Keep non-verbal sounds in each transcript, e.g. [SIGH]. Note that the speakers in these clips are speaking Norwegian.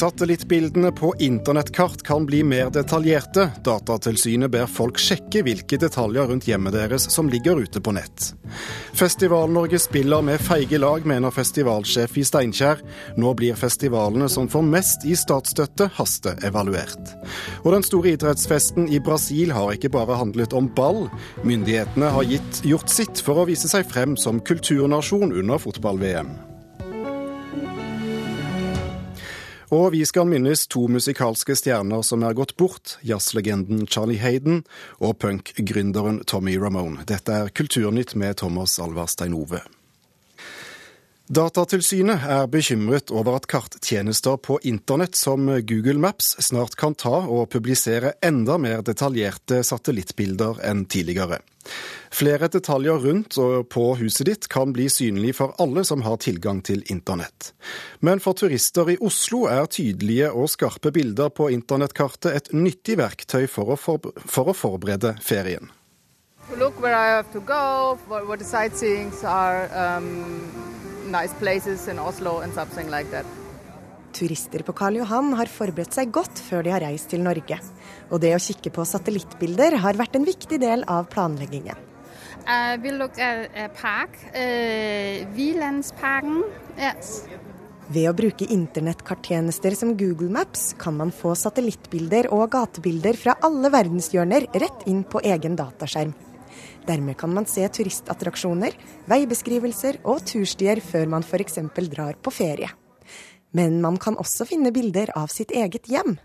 Satellittbildene på internettkart kan bli mer detaljerte. Datatilsynet ber folk sjekke hvilke detaljer rundt hjemmet deres som ligger ute på nett. Festival-Norge spiller med feige lag, mener festivalsjef i Steinkjer. Nå blir festivalene som får mest i statsstøtte, hasteevaluert. Og den store idrettsfesten i Brasil har ikke bare handlet om ball. Myndighetene har gitt, gjort sitt for å vise seg frem som kulturnasjon under fotball-VM. Og vi skal minnes to musikalske stjerner som er gått bort. Jazzlegenden Charlie Hayden og punk-gründeren Tommy Ramone. Dette er Kulturnytt med Thomas Alvarstein Ove. Datatilsynet er bekymret over at karttjenester på internett som Google Maps snart kan ta og publisere enda mer detaljerte satellittbilder enn tidligere. Flere detaljer rundt og på huset ditt kan bli synlig for alle som har tilgang til internett. Men for turister i Oslo er tydelige og skarpe bilder på internettkartet et nyttig verktøy for å, for, å forberede ferien. Look where I have to go, what the nice places in Oslo and something like that. Turister på Karl Johan har forberedt seg godt før de har reist til Norge. Og det å kikke på satellittbilder har vært en viktig del av planleggingen. Uh, we look at a park, uh, yes. Ved å bruke internettkarttjenester som Google Maps kan man få satellittbilder og gatebilder fra alle verdenshjørner rett inn på egen dataskjerm. Dermed kan man se turistattraksjoner, veibeskrivelser og turstier før man f.eks. drar på ferie. Men man kan også finne bilder av sitt eget hjem.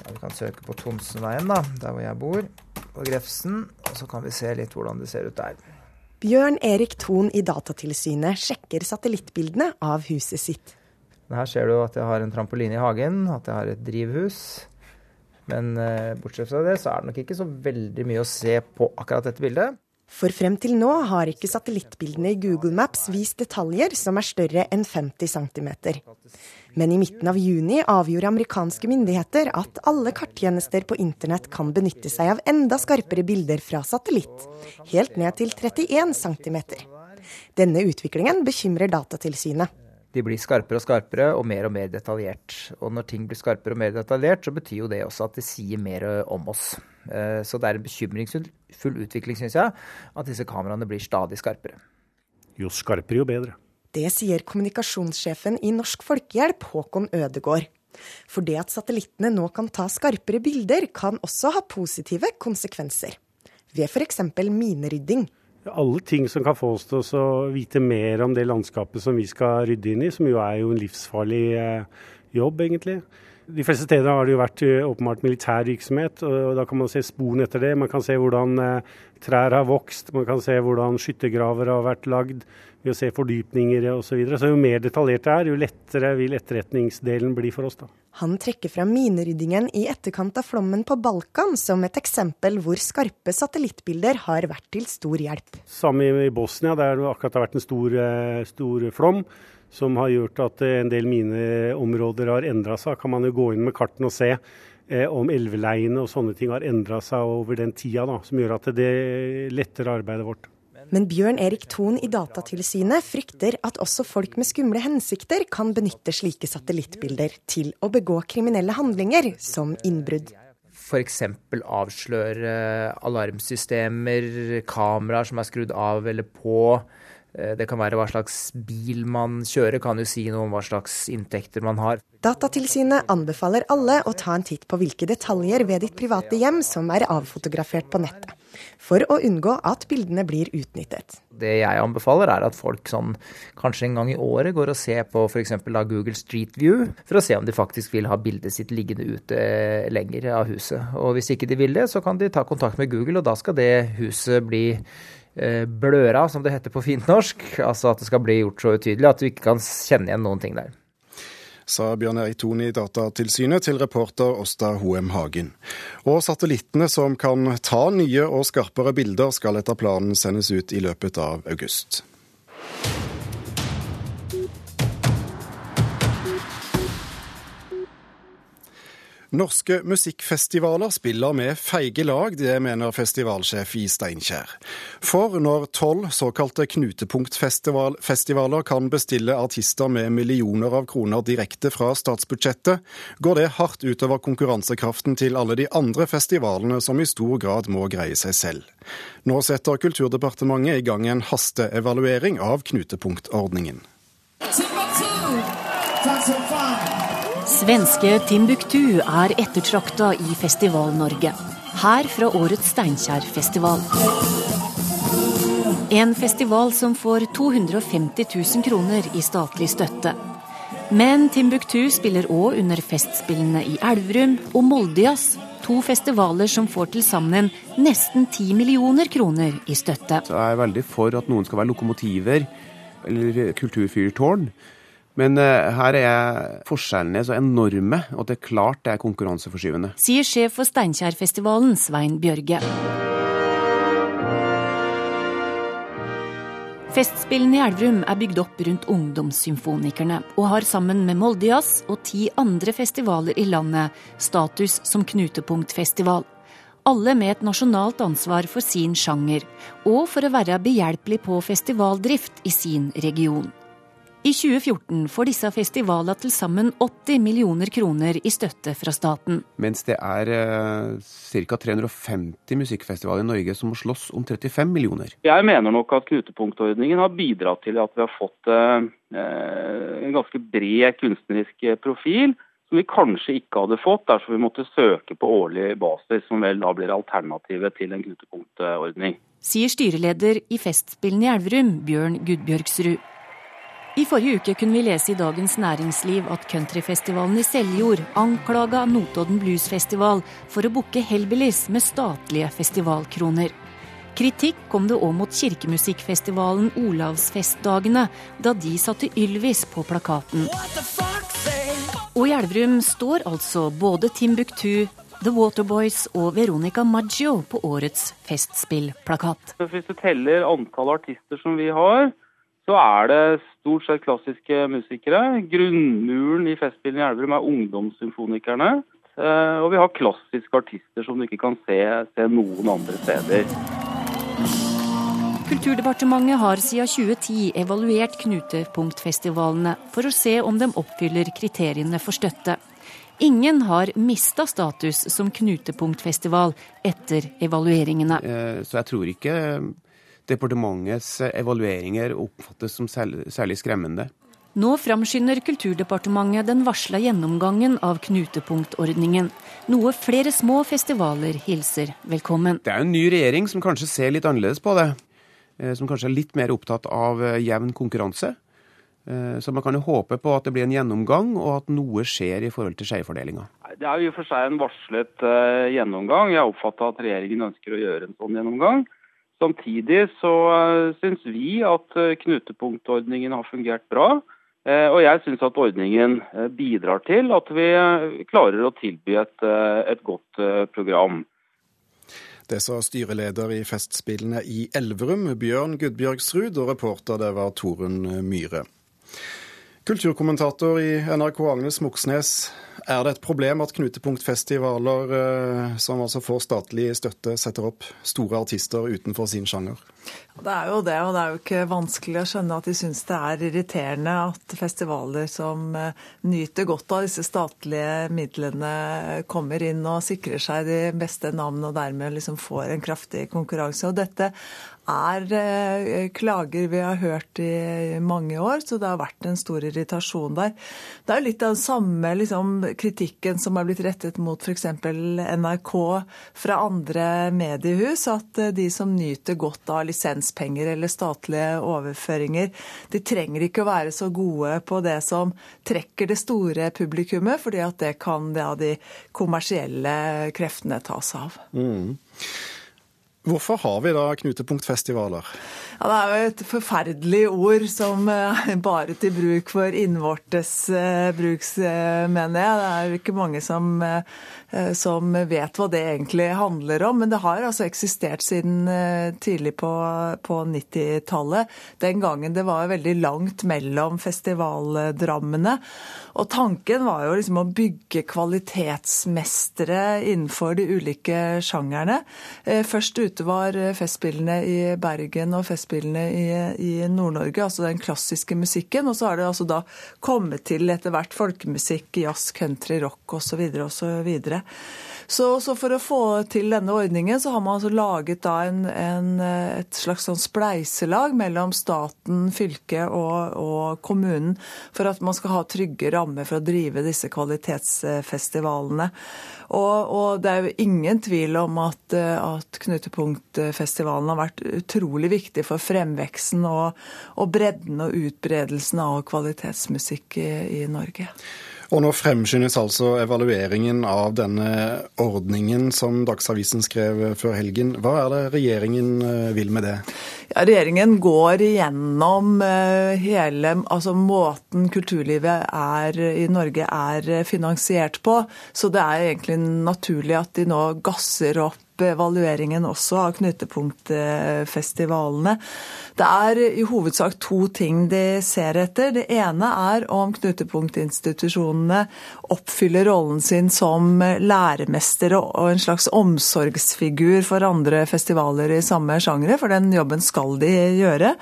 Ja, vi kan søke på Thomsenveien, da, der hvor jeg bor, på Grefsen. Og så kan vi se litt hvordan det ser ut der. Bjørn Erik Thon i Datatilsynet sjekker satellittbildene av huset sitt. Her ser du at jeg har en trampoline i hagen, at jeg har et drivhus. Men uh, bortsett fra det, så er det nok ikke så veldig mye å se på akkurat dette bildet. For frem til nå har ikke satellittbildene i Google Maps vist detaljer som er større enn 50 cm. Men i midten av juni avgjorde amerikanske myndigheter at alle karttjenester på internett kan benytte seg av enda skarpere bilder fra satellitt, helt ned til 31 cm. Denne utviklingen bekymrer Datatilsynet de blir skarpere og skarpere og mer og mer detaljert. Og når ting blir skarpere og mer detaljert, så betyr jo det også at det sier mer om oss. Eh, så det er en bekymringsfull utvikling, syns jeg, at disse kameraene blir stadig skarpere. Jo skarpere, jo bedre. Det sier kommunikasjonssjefen i Norsk Folkehjelp, Håkon Ødegård. For det at satellittene nå kan ta skarpere bilder, kan også ha positive konsekvenser. Ved f.eks. minerydding alle ting som kan få oss til å vite mer om det landskapet som vi skal rydde inn i, som jo er jo en livsfarlig eh, jobb, egentlig. De fleste steder har det jo vært eh, åpenbart militær virksomhet, og da kan man se sporene etter det. Man kan se hvordan eh, trær har vokst, man kan se hvordan skyttergraver har vært lagd ved å se fordypninger osv. Så, videre. så jo mer detaljert det er, jo lettere vil etterretningsdelen bli for oss. da. Han trekker fram mineryddingen i etterkant av flommen på Balkan som et eksempel hvor skarpe satellittbilder har vært til stor hjelp. Samme i Bosnia, der det akkurat har vært en stor, eh, stor flom som har gjort at en del mineområder har endra seg. Kan man jo gå inn med kartene og se eh, om elveleiene og sånne ting har endra seg over den tida, da, som gjør at det letter arbeidet vårt. Men Bjørn Erik Thon i Datatilsynet frykter at også folk med skumle hensikter kan benytte slike satellittbilder til å begå kriminelle handlinger, som innbrudd. F.eks. avsløre alarmsystemer, kameraer som er skrudd av eller på. Eh, det kan være hva slags bil man kjører, kan jo si noe om hva slags inntekter man har. Datatilsynet anbefaler alle å ta en titt på hvilke detaljer ved ditt private hjem som er avfotografert på nettet for å unngå at bildene blir utnyttet. Det jeg anbefaler, er at folk sånn, kanskje en gang i året går og ser på f.eks. Google Street View, for å se om de faktisk vil ha bildet sitt liggende ute lenger av huset. Og hvis ikke de vil det, så kan de ta kontakt med Google, og da skal det huset bli eh, bløra, som det heter på [LAUGHS] fint norsk. Altså at det skal bli gjort så utydelig at du ikke kan kjenne igjen noen ting der sa Bjørn Erik Thon i Datatilsynet til reporter Åsta Hoem Hagen. Og satellittene som kan ta nye og skarpere bilder, skal etter planen sendes ut i løpet av august. Norske musikkfestivaler spiller med feige lag, det mener festivalsjef i Steinkjer. For når tolv såkalte knutepunktfestivaler kan bestille artister med millioner av kroner direkte fra statsbudsjettet, går det hardt utover konkurransekraften til alle de andre festivalene som i stor grad må greie seg selv. Nå setter Kulturdepartementet i gang en hasteevaluering av knutepunktordningen. Svenske Timbuktu er ettertrakta i Festival-Norge. Her fra årets Steinkjer-festival. En festival som får 250 000 kroner i statlig støtte. Men Timbuktu spiller òg under Festspillene i Elverum og Moldejazz, to festivaler som får til sammen nesten 10 millioner kroner i støtte. Så jeg er veldig for at noen skal være lokomotiver eller kulturfyrtårn. Men uh, her er forskjellene så enorme at det er klart det er konkurranseforskyvende. Sier sjef for Steinkjerfestivalen, Svein Bjørge. Festspillene i Elverum er bygd opp rundt ungdomssymfonikerne, og har sammen med Moldejazz og ti andre festivaler i landet status som knutepunktfestival. Alle med et nasjonalt ansvar for sin sjanger, og for å være behjelpelig på festivaldrift i sin region. I 2014 får disse festivalene til sammen 80 millioner kroner i støtte fra staten. Mens det er eh, ca. 350 musikkfestivaler i Norge som må slåss om 35 millioner. Jeg mener nok at knutepunktordningen har bidratt til at vi har fått eh, en ganske bred kunstnerisk profil. Som vi kanskje ikke hadde fått dersom vi måtte søke på årlig basis, som vel da blir alternativet til en knutepunktordning. Sier styreleder i Festspillene i Elverum, Bjørn Gudbjørgsrud. I forrige uke kunne vi lese i Dagens Næringsliv at countryfestivalen i Seljord anklaga Notodden Blues Festival for å booke Hellbillies med statlige festivalkroner. Kritikk kom det òg mot kirkemusikkfestivalen Olavsfestdagene, da de satte Ylvis på plakaten. Og i Elverum står altså både Timbuktu, The Waterboys og Veronica Maggio på årets festspillplakat. Hvis du teller antall artister som vi har, så er det stort sett klassiske musikere. Grunnmuren i Festspillene i Elverum er ungdomssymfonikerne. Eh, og vi har klassiske artister som du ikke kan se, se noen andre steder. Kulturdepartementet har siden 2010 evaluert knutepunktfestivalene for å se om de oppfyller kriteriene for støtte. Ingen har mista status som knutepunktfestival etter evalueringene. Eh, så jeg tror ikke departementets evalueringer oppfattes som særlig skremmende. Nå framskynder Kulturdepartementet den varsla gjennomgangen av knutepunktordningen. Noe flere små festivaler hilser velkommen. Det er en ny regjering som kanskje ser litt annerledes på det. Eh, som kanskje er litt mer opptatt av eh, jevn konkurranse. Eh, så man kan jo håpe på at det blir en gjennomgang, og at noe skjer i forhold til skjevfordelinga. Det er jo i og for seg en varslet gjennomgang. Jeg oppfatter at regjeringen ønsker å gjøre en sånn gjennomgang. Samtidig så eh, syns vi at eh, knutepunktordningen har fungert bra. Eh, og jeg syns at ordningen bidrar til at vi klarer å tilby et, et godt program. Det sa styreleder i Festspillene i Elverum, Bjørn Gudbjørgsrud, og reporter det var Torunn Myhre. Kulturkommentator i NRK Agnes Moxnes, er det et problem at knutepunktfestivaler eh, som altså får statlig støtte, setter opp store artister utenfor sin sjanger? Det er jo det, og det er jo ikke vanskelig å skjønne at de syns det er irriterende at festivaler som eh, nyter godt av disse statlige midlene, kommer inn og sikrer seg de beste navnene og dermed liksom får en kraftig konkurranse. Og dette er eh, klager vi har hørt i mange år, så det har vært en stor irritasjon der. Det er jo litt av den samme liksom, kritikken som er blitt rettet mot f.eks. NRK fra andre mediehus, at eh, de som nyter godt av lisenspenger eller statlige overføringer, de trenger ikke å være så gode på det som trekker det store publikummet, fordi at det kan det av de kommersielle kreftene ta seg av. Mm. Hvorfor har vi da knutepunktfestivaler? Ja, Det er jo et forferdelig ord som er bare til bruk for innvortes eh, eh, jeg. Det er jo ikke mange som, eh, som, vet hva det egentlig handler om. Men det har altså eksistert siden tidlig på, på 90-tallet. Den gangen det var veldig langt mellom festivaldrammene. Og tanken var jo liksom å bygge kvalitetsmestere innenfor de ulike sjangerne. Først ute var Festspillene i Bergen og Festspillene i, i Nord-Norge, altså den klassiske musikken. Og så har det altså da kommet til etter hvert folkemusikk, jazz, country, rock osv. osv. Så, så, for å få til denne ordningen, så har man altså laget en, en, et slags sånn spleiselag mellom staten, fylket og, og, kommunen for at man skal ha trygge rammer for å drive disse kvalitetsfestivalene. Og, og det er jo ingen tvil om at, at Knutepunktfestivalen har vært utrolig viktig for fremveksten og, og bredden og utbredelsen av kvalitetsmusikk i, i Norge. Og nå fremskyndes altså evalueringen av denne ordningen som Dagsavisen skrev før helgen. Hva er det regjeringen eh, vil med det? Ja, regjeringen går igjennom eh, hele altså måten kulturlivet er, i Norge er finansiert på. Så det er egentlig naturlig at de nå gasser opp evalueringen også av knutepunktfestivalene. Det er i hovedsak to ting de ser etter. Det ene er om knutepunktinstitusjonene oppfyller rollen sin som læremestere og en slags omsorgsfigur for andre festivaler i samme sjangre, for den jobben skal de gjøre.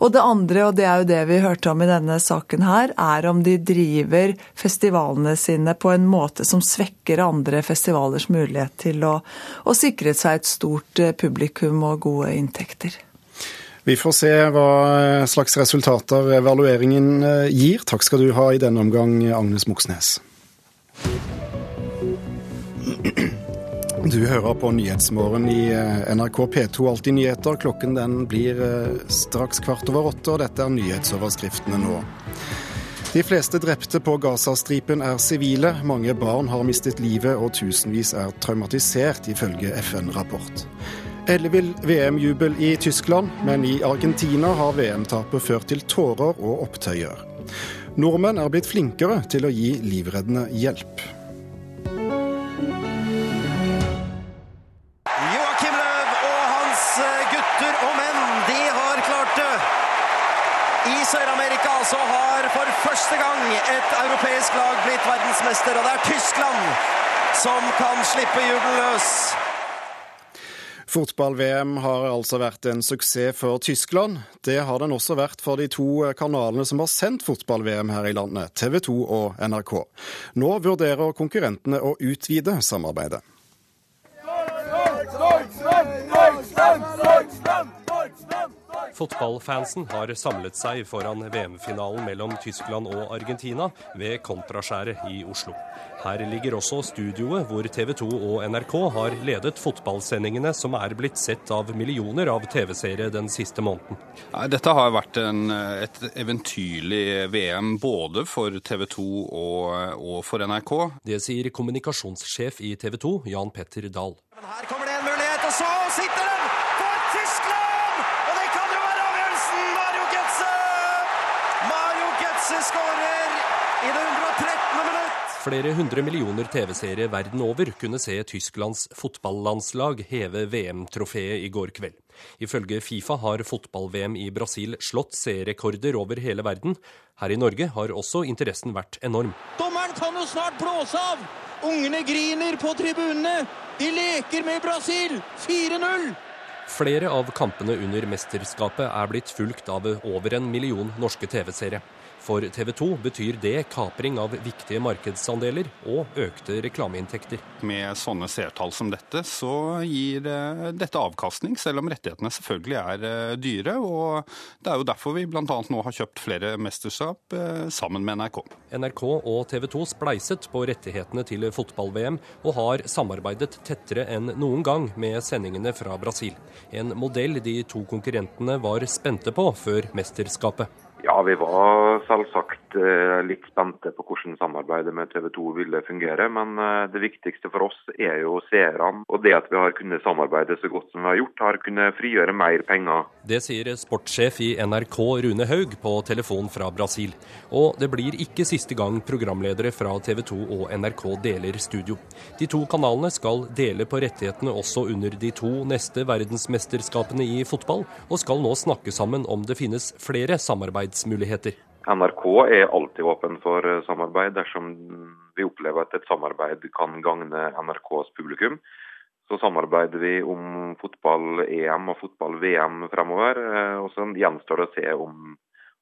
Og det andre, og det er jo det vi hørte om i denne saken her, er om de driver festivalene sine på en måte som svekker andre festivalers mulighet til å, å sikre seg et stort eh, publikum og gode inntekter. Vi får se hva slags resultater evalueringen eh, gir. Takk skal du ha i denne omgang, Agnes Moxnes. Du hører på Nyhetsmorgen i eh, NRK P2 Alltid nyheter. Klokken den blir eh, straks kvart over åtte, og dette er nyhetsoverskriftene nå. De fleste drepte på Gazastripen er sivile. Mange barn har mistet livet, og tusenvis er traumatisert, ifølge FN-rapport. Ellevill VM-jubel i Tyskland, men i Argentina har VM-tapet ført til tårer og opptøyer. Nordmenn er blitt flinkere til å gi livreddende hjelp. Som kan slippe jubelen løs. Fotball-VM har altså vært en suksess for Tyskland. Det har den også vært for de to kanalene som har sendt fotball-VM her i landet, TV 2 og NRK. Nå vurderer konkurrentene å utvide samarbeidet. Fotballfansen har samlet seg foran VM-finalen mellom Tyskland og Argentina ved Kontraskjæret i Oslo. Her ligger også studioet hvor TV 2 og NRK har ledet fotballsendingene som er blitt sett av millioner av TV-seere den siste måneden. Dette har vært en, et eventyrlig VM både for TV 2 og, og for NRK. Det sier kommunikasjonssjef i TV 2, Jan Petter Dahl. Her kommer det en mulighet, og så sitter den! Flere hundre millioner TV-seere verden over kunne se Tysklands fotballandslag heve VM-trofeet i går kveld. Ifølge Fifa har fotball-VM i Brasil slått seerrekorder over hele verden. Her i Norge har også interessen vært enorm. Dommeren kan jo snart blåse av! Ungene griner på tribunene! De leker med Brasil! 4-0! Flere av kampene under mesterskapet er blitt fulgt av over en million norske TV-seere. For TV 2 betyr det kapring av viktige markedsandeler og økte reklameinntekter. Med sånne seertall som dette, så gir dette avkastning, selv om rettighetene selvfølgelig er eh, dyre. Og det er jo derfor vi bl.a. nå har kjøpt flere mesterskap eh, sammen med NRK. NRK og TV 2 spleiset på rettighetene til fotball-VM, og har samarbeidet tettere enn noen gang med sendingene fra Brasil. En modell de to konkurrentene var spente på før mesterskapet. Ja, vi var selvsagt vært eh, litt spente på hvordan samarbeidet med TV 2 ville fungere. Men eh, det viktigste for oss er jo seerne. Og det at vi har kunnet samarbeide så godt som vi har gjort, har kunnet frigjøre mer penger. Det sier sportssjef i NRK Rune Haug på telefon fra Brasil. Og det blir ikke siste gang programledere fra TV 2 og NRK deler studio. De to kanalene skal dele på rettighetene også under de to neste verdensmesterskapene i fotball, og skal nå snakke sammen om det finnes flere samarbeidsmuligheter. NRK er alltid åpen for eh, samarbeid dersom vi opplever at et samarbeid kan gagne NRKs publikum. Så samarbeider vi om fotball-EM og fotball-VM fremover. Eh, og så gjenstår det å se om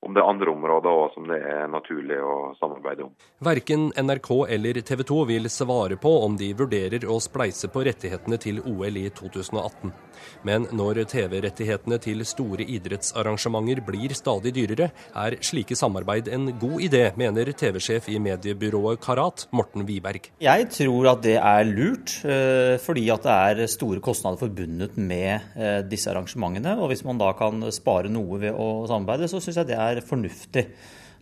om det er andre områder òg som det er naturlig å samarbeide om. Verken NRK eller TV 2 vil svare på om de vurderer å spleise på rettighetene til OL i 2018. Men når TV-rettighetene til store idrettsarrangementer blir stadig dyrere, er slike samarbeid en god idé, mener TV-sjef i mediebyrået Karat, Morten Wiberg. Jeg tror at det er lurt, eh, fordi at det er store kostnader forbundet med eh, disse arrangementene. Og hvis man da kan spare noe ved å samarbeide, så syns jeg det er er fornuftig.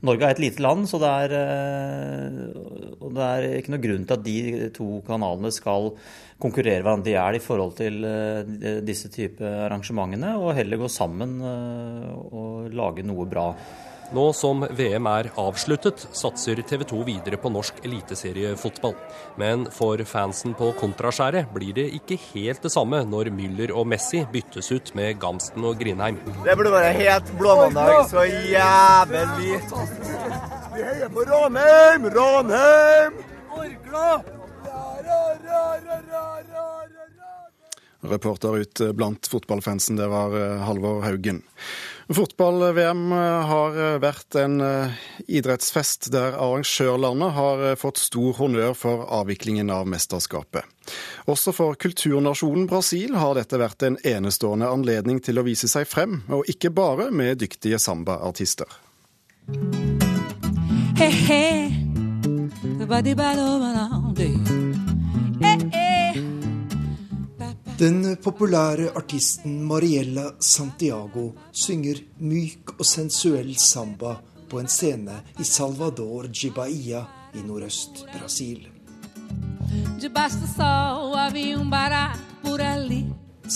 Norge er et lite land, så det er, eh, det er ikke noe grunn til at de to kanalene skal konkurrere hverandre i hjel i forhold til eh, disse type arrangementene, og heller gå sammen eh, og lage noe bra. Nå som VM er avsluttet, satser TV 2 videre på norsk eliteseriefotball. Men for fansen på kontraskjæret blir det ikke helt det samme når Müller og Messi byttes ut med Gamsten og Grindheim. Det burde være helt blåmandag så jævlig. Vi heier på Ranheim! Ranheim! Orkla! Reporter ut blant fotballfansen, det var eh, Halvor Haugen. Fotball-VM eh, har eh, vært en eh, idrettsfest der arrangørlandet har fått stor honnør for avviklingen av mesterskapet. Også for kulturnasjonen Brasil har dette vært en enestående anledning til å vise seg frem, og ikke bare med dyktige sambaartister. Hey, hey. Den populære artisten Mariella Santiago synger myk og sensuell samba på en scene i Salvador de i nordøst Brasil.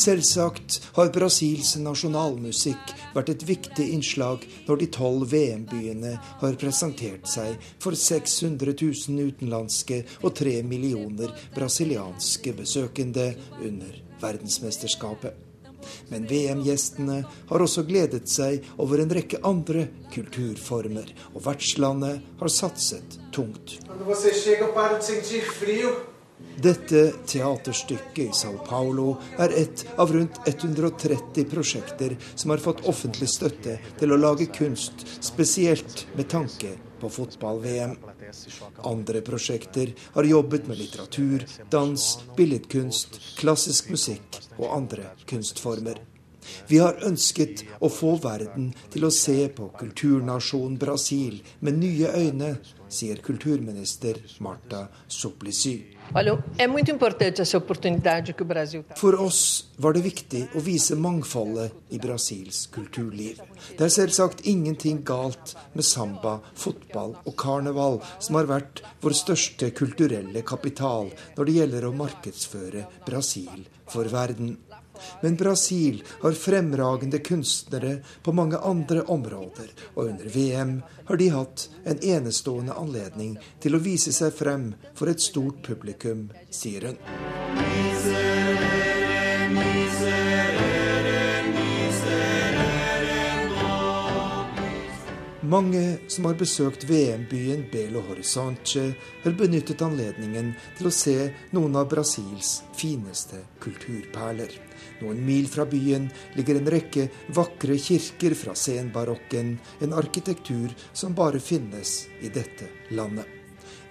Selvsagt har Brasils nasjonalmusikk vært et viktig innslag når de tolv VM-byene har presentert seg for 600 000 utenlandske og 3 millioner brasilianske besøkende under verdensmesterskapet. Men VM-gjestene har også gledet seg over en rekke andre kulturformer, og vertslandet har satset tungt. Dette teaterstykket i Sao Paulo er et av rundt 130 prosjekter som har fått offentlig støtte til å lage kunst, spesielt med tanke på fotball-VM. Andre prosjekter har jobbet med litteratur, dans, billedkunst, klassisk musikk og andre kunstformer. Vi har ønsket å få verden til å se på kulturnasjonen Brasil med nye øyne, sier kulturminister Marta Suplicy. For oss var det viktig å vise mangfoldet i Brasils kulturliv. Det er selvsagt ingenting galt med samba, fotball og karneval, som har vært vår største kulturelle kapital når det gjelder å markedsføre Brasil for verden. Men Brasil har fremragende kunstnere på mange andre områder, og under VM har de hatt en enestående anledning til å vise seg frem for et stort publikum, sier hun. Mange som har besøkt VM-byen Belo Horizonte, har benyttet anledningen til å se noen av Brasils fineste kulturperler. Noen mil fra byen ligger en rekke vakre kirker fra senbarokken, en arkitektur som bare finnes i dette landet.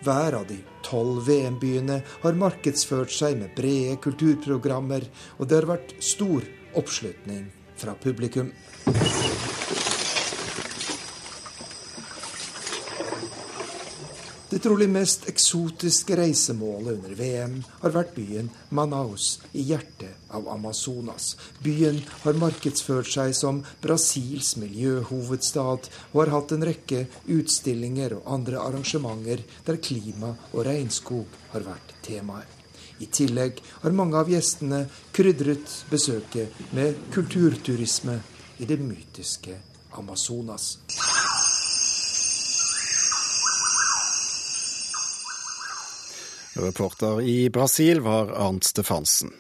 Hver av de tolv VM-byene har markedsført seg med brede kulturprogrammer, og det har vært stor oppslutning fra publikum. Det trolig mest eksotiske reisemålet under VM har vært byen Manaus i hjertet av Amazonas. Byen har markedsført seg som Brasils miljøhovedstad og har hatt en rekke utstillinger og andre arrangementer der klima og regnskog har vært temaet. I tillegg har mange av gjestene krydret besøket med kulturturisme i det mytiske Amazonas. Reporter i Brasil var Arnt Stefansen.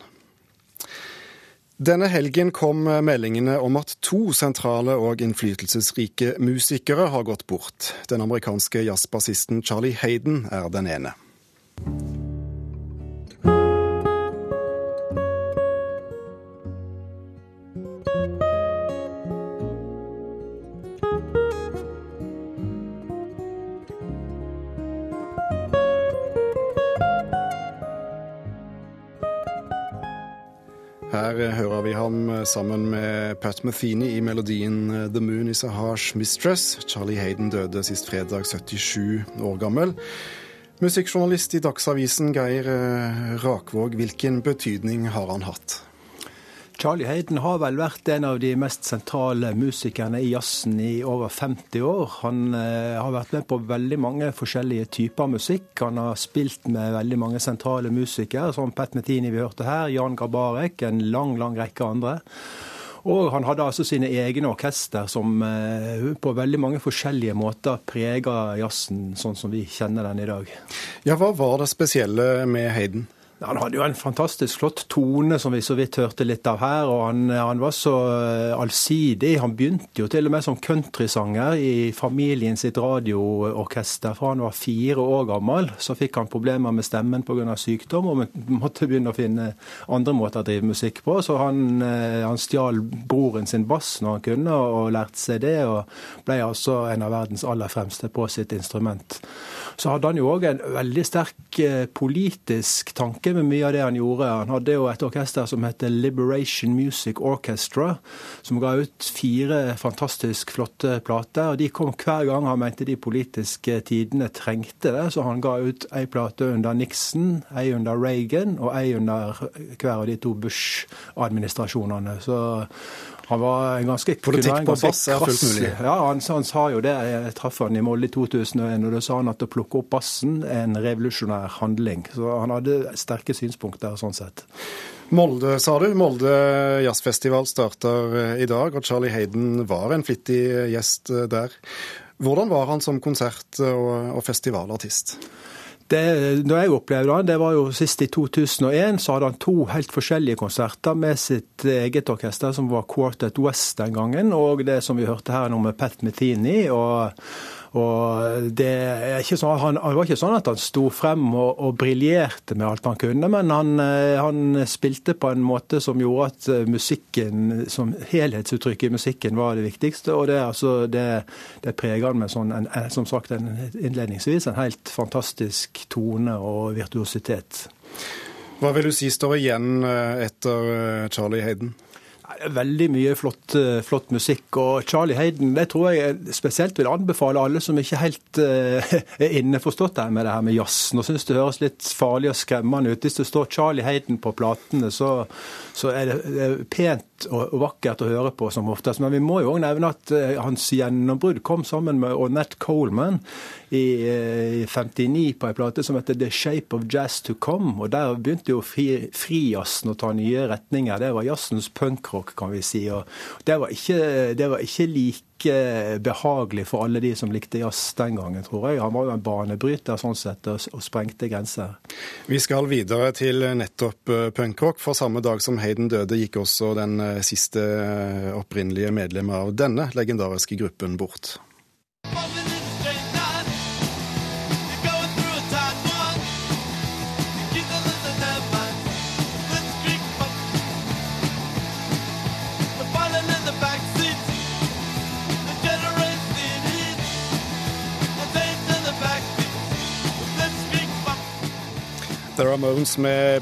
Denne helgen kom meldingene om at to sentrale og innflytelsesrike musikere har gått bort. Den amerikanske jazzbassisten Charlie Hayden er den ene. Sammen med Pat Metheny i melodien 'The Moon Is A Harsh Mistress'. Charlie Hayden døde sist fredag, 77 år gammel. Musikkjournalist i Dagsavisen Geir Rakvåg, hvilken betydning har han hatt? Charlie Hayden har vel vært en av de mest sentrale musikerne i jazzen i over 50 år. Han eh, har vært med på veldig mange forskjellige typer musikk. Han har spilt med veldig mange sentrale musikere, som Pat Metini vi hørte her, Jan Garbarek, en lang, lang rekke andre. Og han hadde altså sine egne orkester som eh, på veldig mange forskjellige måter preger jazzen sånn som vi kjenner den i dag. Ja, Hva var det spesielle med Hayden? Han hadde jo en fantastisk flott tone, som vi så vidt hørte litt av her. Og han, han var så eh, allsidig. Han begynte jo til og med som countrysanger i familien sitt radioorkester fra han var fire år gammel. Så fikk han problemer med stemmen pga. sykdom og måtte begynne å finne andre måter å drive musikk på. Så han, eh, han stjal broren sin bass når han kunne, og lærte seg det. Og ble altså en av verdens aller fremste på sitt instrument. Så hadde han jo òg en veldig sterk eh, politisk tanke med mye av det han gjorde. Han hadde jo et orkester som heter Liberation Music Orchestra, som ga ut fire fantastisk flotte plater. og De kom hver gang han mente de politiske tidene trengte det. Så han ga ut ei plate under Nixon, ei under Reagan og ei under hver av de to Bush-administrasjonene. Så han var en ganske Politikk på bass er fullt mulig. Ja, han, han, sa jo det. Jeg traff han i Molde i 2001, og da sa han at å plukke opp bassen er en revolusjonær handling. Så han hadde sterke synspunkter sånn sett. Molde, sa du. Molde jazzfestival starter eh, i dag, og Charlie Hayden var en flittig gjest eh, der. Hvordan var han som konsert- og festivalartist? Det, når jeg opplever han, det var jo sist i 2001, så hadde han to helt forskjellige konserter med sitt eget orkester, som var Quartet West den gangen, og det som vi hørte her nå med Pat Metheny. og og det, sånn, han, han var ikke sånn at han sto frem og, og briljerte med alt han kunne, men han, eh, han, spilte på en måte som gjorde at eh, musikken, som helhetsuttrykk i musikken var det viktigste. Og det, altså, det, det preger han med sånn, en, som sagt en, innledningsvis en helt fantastisk tone og virtuositet. Hva vil du si står igjen eh, etter Charlie Hayden? Veldig mye flott, eh, flott, musikk. Og Charlie Hayden det tror jeg spesielt vil anbefale alle som ikke helt uh, [LAUGHS] er inneforstått med det her med jazz. Nå syns det høres litt farlig og skremmende ut. Hvis det står Charlie Hayden på platene, så, så er det, det er pent og, vakkert å høre på som oftest. Men vi må jo òg nevne at uh, hans gjennombrudd kom sammen med Ornette Coleman i, uh, 59 på ei plate som heter The Shape of Jazz to Come. Og der begynte jo frijazzen fri å ta nye retninger. Det var jazzens punkrock kan vi si. Og det var ikke, det var ikke like behagelig for alle de som likte jazz den gangen, tror jeg. Han var jo en banebryter sånn sett, og, og sprengte grenser. Vi skal videre til nettopp eh, punkrock, for samme dag som Hayden døde, gikk også den eh, siste eh, opprinnelige medlemmet av denne legendariske gruppen bort. The Ramones med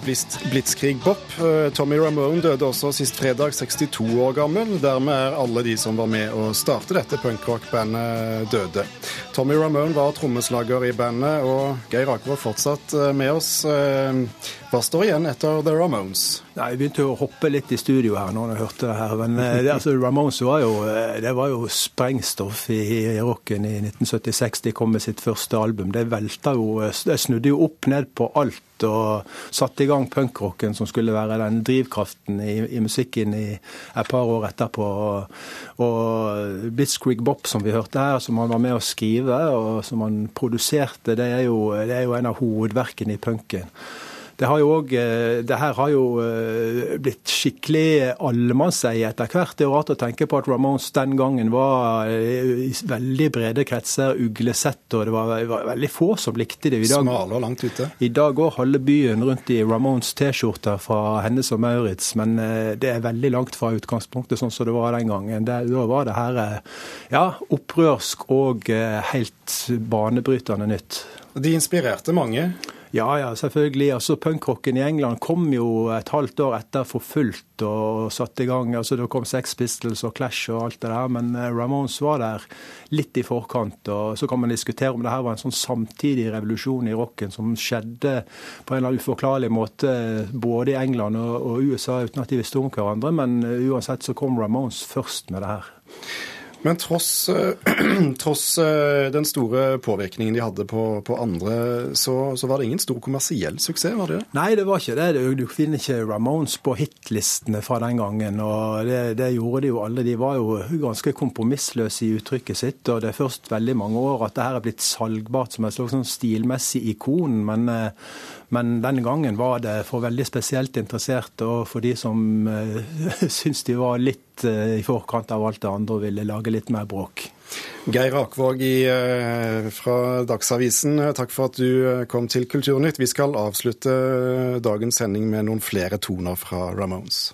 Blitzkrieg Bop. Eh, Tommy Ramone døde også sist fredag, 62 år gammel. Dermed er alle de som var med å starte dette punkrock-bandet, døde. Tommy Ramone var trommeslager i bandet, og Geir Aker var fortsatt eh, med oss. Eh, hva står igjen etter The Ramones? Nei, Jeg begynte å hoppe litt i studio her når jeg hørte det her. Men det, altså, Ramones var jo, det var jo sprengstoff i, i rocken i 1976. De kom med sitt første album. Det velta jo Det snudde jo opp ned på alt og satte i gang punkrocken, som skulle være den drivkraften i, i musikken i et par år etterpå. Og, og Blitzkrieg Bop, som vi hørte her, som han var med å skrive, og som han produserte, det er jo, det er jo en av hovedverkene i punken. Det, har jo også, eh, det her har jo eh, blitt skikkelig allemannseie etter hvert. Det er rart å tenke på at Ramones den gangen var eh, i veldig brede kretser uglesett, og det var, var, veldig få som likte det. I dag, Smale og langt ute. I dag går halve byen rundt i Ramones T-skjorter fra Hennes og Maurits, men det er veldig langt fra utgangspunktet sånn som det var den gangen. Det, da var det her ja, opprørsk og helt banebrytende nytt. De inspirerte mange? Ja, ja, selvfølgelig. Altså, Punkrocken i England kom jo et halvt år etter for fullt og satte i gang. altså Det kom Sex Pistols og Clash og alt det der, men eh, Ramones var der litt i forkant. og Så kan man diskutere om det her var en sånn samtidig revolusjon i rocken som skjedde på en eller annen uforklarlig måte både i England og USA uten at de visste om hverandre, men eh, uansett så kom Ramones først med det her. Men tross, eh, [CLEARS THROAT] tross, eh, den store påvirkningen de hadde på, på andre, så, så, var det ingen stor kommersiell suksess? var det? Nei, det var ikke det. Du finner ikke Ramones på hitlistene fra den gangen. og det, det, gjorde de jo alle. De var jo ganske kompromissløse i uttrykket sitt. og Det er først veldig mange år at det her er blitt salgbart som et slags sånn stilmessig ikon. men eh, men denne gangen var det for veldig spesielt interesserte og for de som uh, [LAUGHS] syntes de var litt uh, i forkant av alt det andre og ville lage litt mer bråk. Geir Akvåg uh, fra Dagsavisen, takk for at du kom til Kulturnytt. Vi skal avslutte dagens sending med noen flere toner fra Ramones.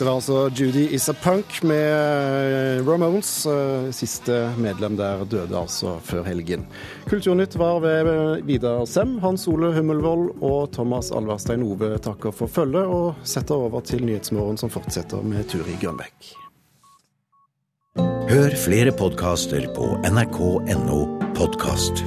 Dette var altså Judy Is A Punk med eh, Ramones. Eh, siste medlem der døde altså før helgen. Kulturnytt var ved eh, Vidar Sem, Hans Ole Hummelvold og Thomas Alverstein Ove takker for følget, og setter over til Nyhetsmorgen, som fortsetter med Turi Grønbekk. Hør flere podkaster på nrk.no podkast.